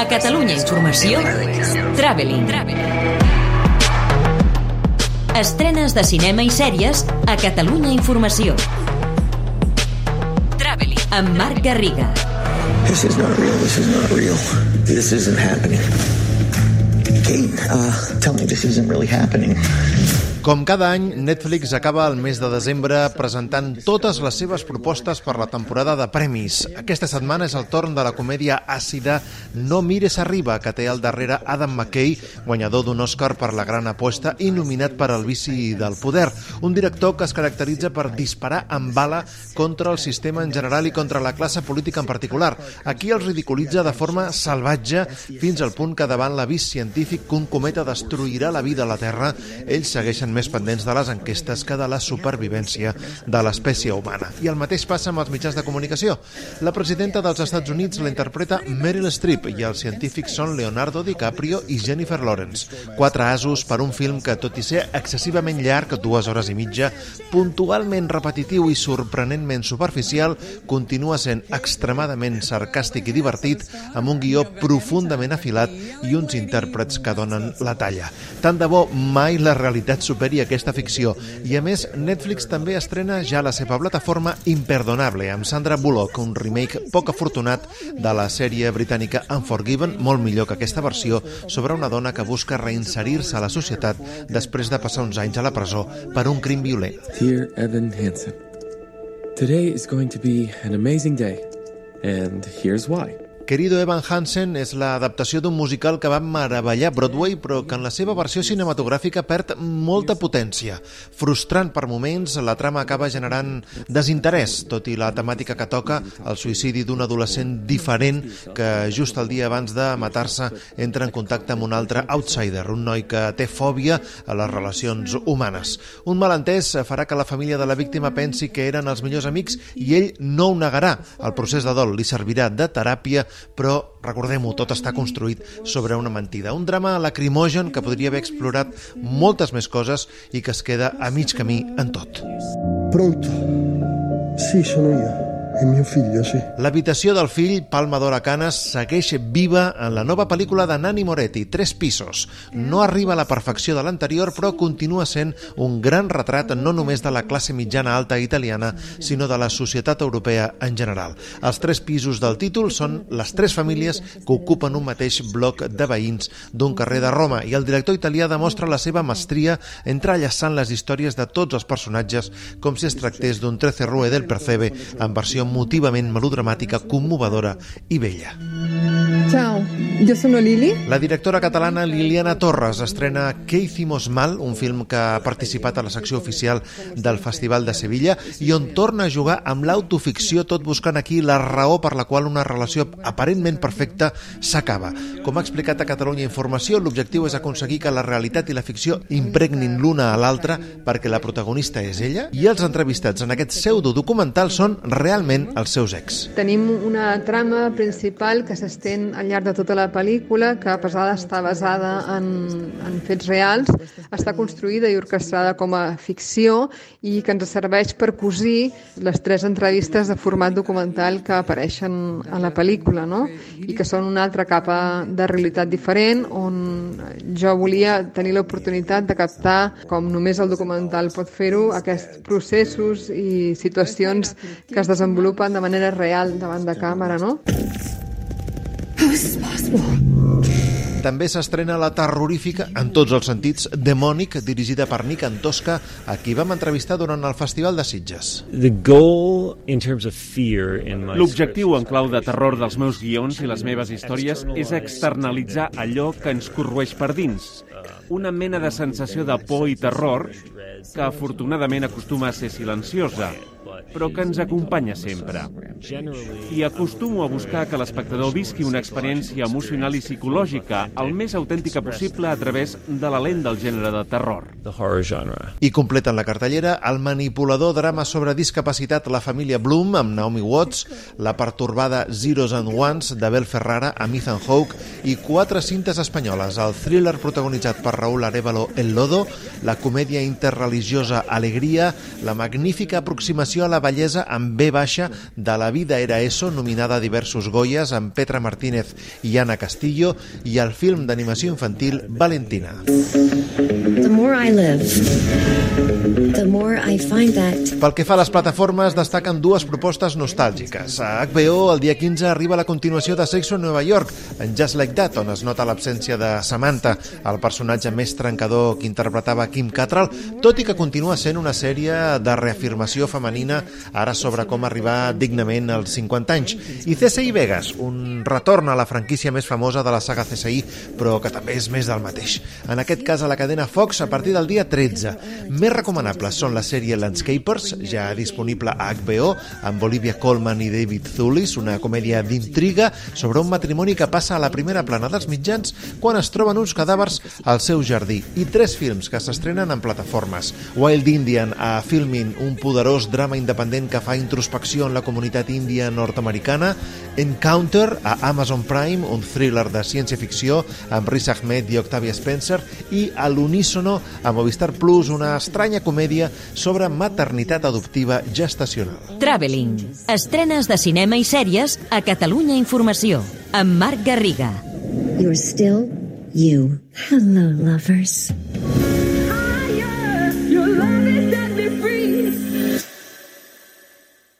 A Catalunya Informació, Traveling. Estrenes de cinema i sèries a Catalunya Informació. Traveling. Amb Marc Garriga. This is not real. This is not real. This isn't happening. Kate, uh, tell me this isn't really happening. Com cada any, Netflix acaba el mes de desembre presentant totes les seves propostes per la temporada de premis. Aquesta setmana és el torn de la comèdia àcida No mires arriba, que té al darrere Adam McKay, guanyador d'un Oscar per la gran aposta i nominat per al vici del poder. Un director que es caracteritza per disparar amb bala contra el sistema en general i contra la classe política en particular. Aquí els ridiculitza de forma salvatge fins al punt que davant l'avís científic que un cometa destruirà la vida a la Terra, ells segueixen estan més pendents de les enquestes que de la supervivència de l'espècie humana. I el mateix passa amb els mitjans de comunicació. La presidenta dels Estats Units la interpreta Meryl Streep i els científics són Leonardo DiCaprio i Jennifer Lawrence. Quatre asos per un film que, tot i ser excessivament llarg, dues hores i mitja, puntualment repetitiu i sorprenentment superficial, continua sent extremadament sarcàstic i divertit, amb un guió profundament afilat i uns intèrprets que donen la talla. Tant de bo mai la realitat supera superi aquesta ficció. I a més, Netflix també estrena ja la seva plataforma Imperdonable, amb Sandra Bullock, un remake poc afortunat de la sèrie britànica Unforgiven, molt millor que aquesta versió, sobre una dona que busca reinserir-se a la societat després de passar uns anys a la presó per un crim violent. Dear Evan Hansen, today is going to be an amazing day, and here's why. Querido Evan Hansen és l'adaptació d'un musical que va meravellar Broadway, però que en la seva versió cinematogràfica perd molta potència. Frustrant per moments, la trama acaba generant desinterès, tot i la temàtica que toca, el suïcidi d'un adolescent diferent que just el dia abans de matar-se entra en contacte amb un altre outsider, un noi que té fòbia a les relacions humanes. Un malentès farà que la família de la víctima pensi que eren els millors amics i ell no ho negarà. El procés de dol li servirà de teràpia però recordem-ho, tot està construït sobre una mentida. Un drama lacrimogen que podria haver explorat moltes més coses i que es queda a mig camí en tot. Pronto? Sí, sono io. El mio figlio, sí. L'habitació del fill, Palma d'Or Canes, segueix viva en la nova pel·lícula de Nani Moretti, Tres pisos. No arriba a la perfecció de l'anterior, però continua sent un gran retrat no només de la classe mitjana alta italiana, sinó de la societat europea en general. Els tres pisos del títol són les tres famílies que ocupen un mateix bloc de veïns d'un carrer de Roma i el director italià demostra la seva mestria entrellaçant les històries de tots els personatges com si es tractés d'un Rue del Percebe en versió emotivament melodramàtica, commovedora i bella. Ciao, yo sono Lili. La directora catalana Liliana Torres estrena ¿Qué hicimos mal?, un film que ha participat a la secció oficial del Festival de Sevilla i on torna a jugar amb l'autoficció tot buscant aquí la raó per la qual una relació aparentment perfecta s'acaba. Com ha explicat a Catalunya Informació, l'objectiu és aconseguir que la realitat i la ficció impregnin l'una a l'altra perquè la protagonista és ella i els entrevistats en aquest pseudo documental són realment els seus ex. Tenim una trama principal que s'estén al llarg de tota la pel·lícula, que a pesar d'estar basada en, en fets reals, està construïda i orquestrada com a ficció i que ens serveix per cosir les tres entrevistes de format documental que apareixen a la pel·lícula, no? i que són una altra capa de realitat diferent, on jo volia tenir l'oportunitat de captar, com només el documental pot fer-ho, aquests processos i situacions que es desenvolupen de manera real davant de càmera, no? També s'estrena la terrorífica, en tots els sentits, Demònic, dirigida per Nick Antosca, a qui vam entrevistar durant el Festival de Sitges. L'objectiu en clau de terror dels meus guions i les meves històries és externalitzar allò que ens corrueix per dins. Una mena de sensació de por i terror que afortunadament acostuma a ser silenciosa, però que ens acompanya sempre. I acostumo a buscar que l'espectador visqui una experiència emocional i psicològica el més autèntica possible a través de la lent del gènere de terror. I completen la cartellera el manipulador drama sobre discapacitat La família Bloom amb Naomi Watts, la pertorbada Zeros and Ones de Bel Ferrara amb Ethan Hawke i quatre cintes espanyoles, el thriller protagonitzat per Raúl Arevalo El Lodo, la comèdia interreligiosa Alegria, la magnífica aproximació a la bellesa amb B baixa de La vida era eso, nominada a diversos Goyas amb Petra Martínez i Ana Castillo, i el film d'animació infantil Valentina. The more I live, the more I find that Pel que fa a les plataformes, destaquen dues propostes nostàlgiques. A HBO, el dia 15, arriba la continuació de Sexo en Nova York, en Just Like That, on es nota l'absència de Samantha, el personatge més trencador que interpretava Kim Cattrall, tot i que continua sent una sèrie de reafirmació femenina ara sobre com arribar dignament als 50 anys. I CSI Vegas, un retorn a la franquícia més famosa de la saga CSI, però que també és més del mateix. En aquest cas a la cadena Fox a partir del dia 13. Més recomanables són la sèrie Landscapers, ja disponible a HBO, amb Olivia Colman i David Thulis, una comèdia d'intriga sobre un matrimoni que passa a la primera plana dels mitjans quan es troben uns cadàvers al seu jardí. I tres films que s'estrenen en plataformes. Wild Indian a Filmin, un poderós drama independent que fa introspecció en la comunitat índia nord-americana. Encounter a Amazon Prime, un thriller de ciència-ficció amb Riz Ahmed i Octavia Spencer. I a l'unísono a Movistar Plus, una estranya comèdia sobre maternitat adoptiva gestacional. Traveling. Estrenes de cinema i sèries a Catalunya Informació. Amb Marc Garriga. you're still you. Hello, lovers.